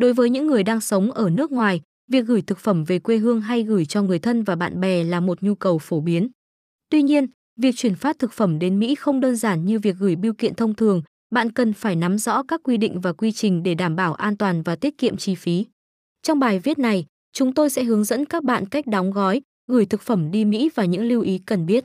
Đối với những người đang sống ở nước ngoài, việc gửi thực phẩm về quê hương hay gửi cho người thân và bạn bè là một nhu cầu phổ biến. Tuy nhiên, việc chuyển phát thực phẩm đến Mỹ không đơn giản như việc gửi bưu kiện thông thường, bạn cần phải nắm rõ các quy định và quy trình để đảm bảo an toàn và tiết kiệm chi phí. Trong bài viết này, chúng tôi sẽ hướng dẫn các bạn cách đóng gói, gửi thực phẩm đi Mỹ và những lưu ý cần biết.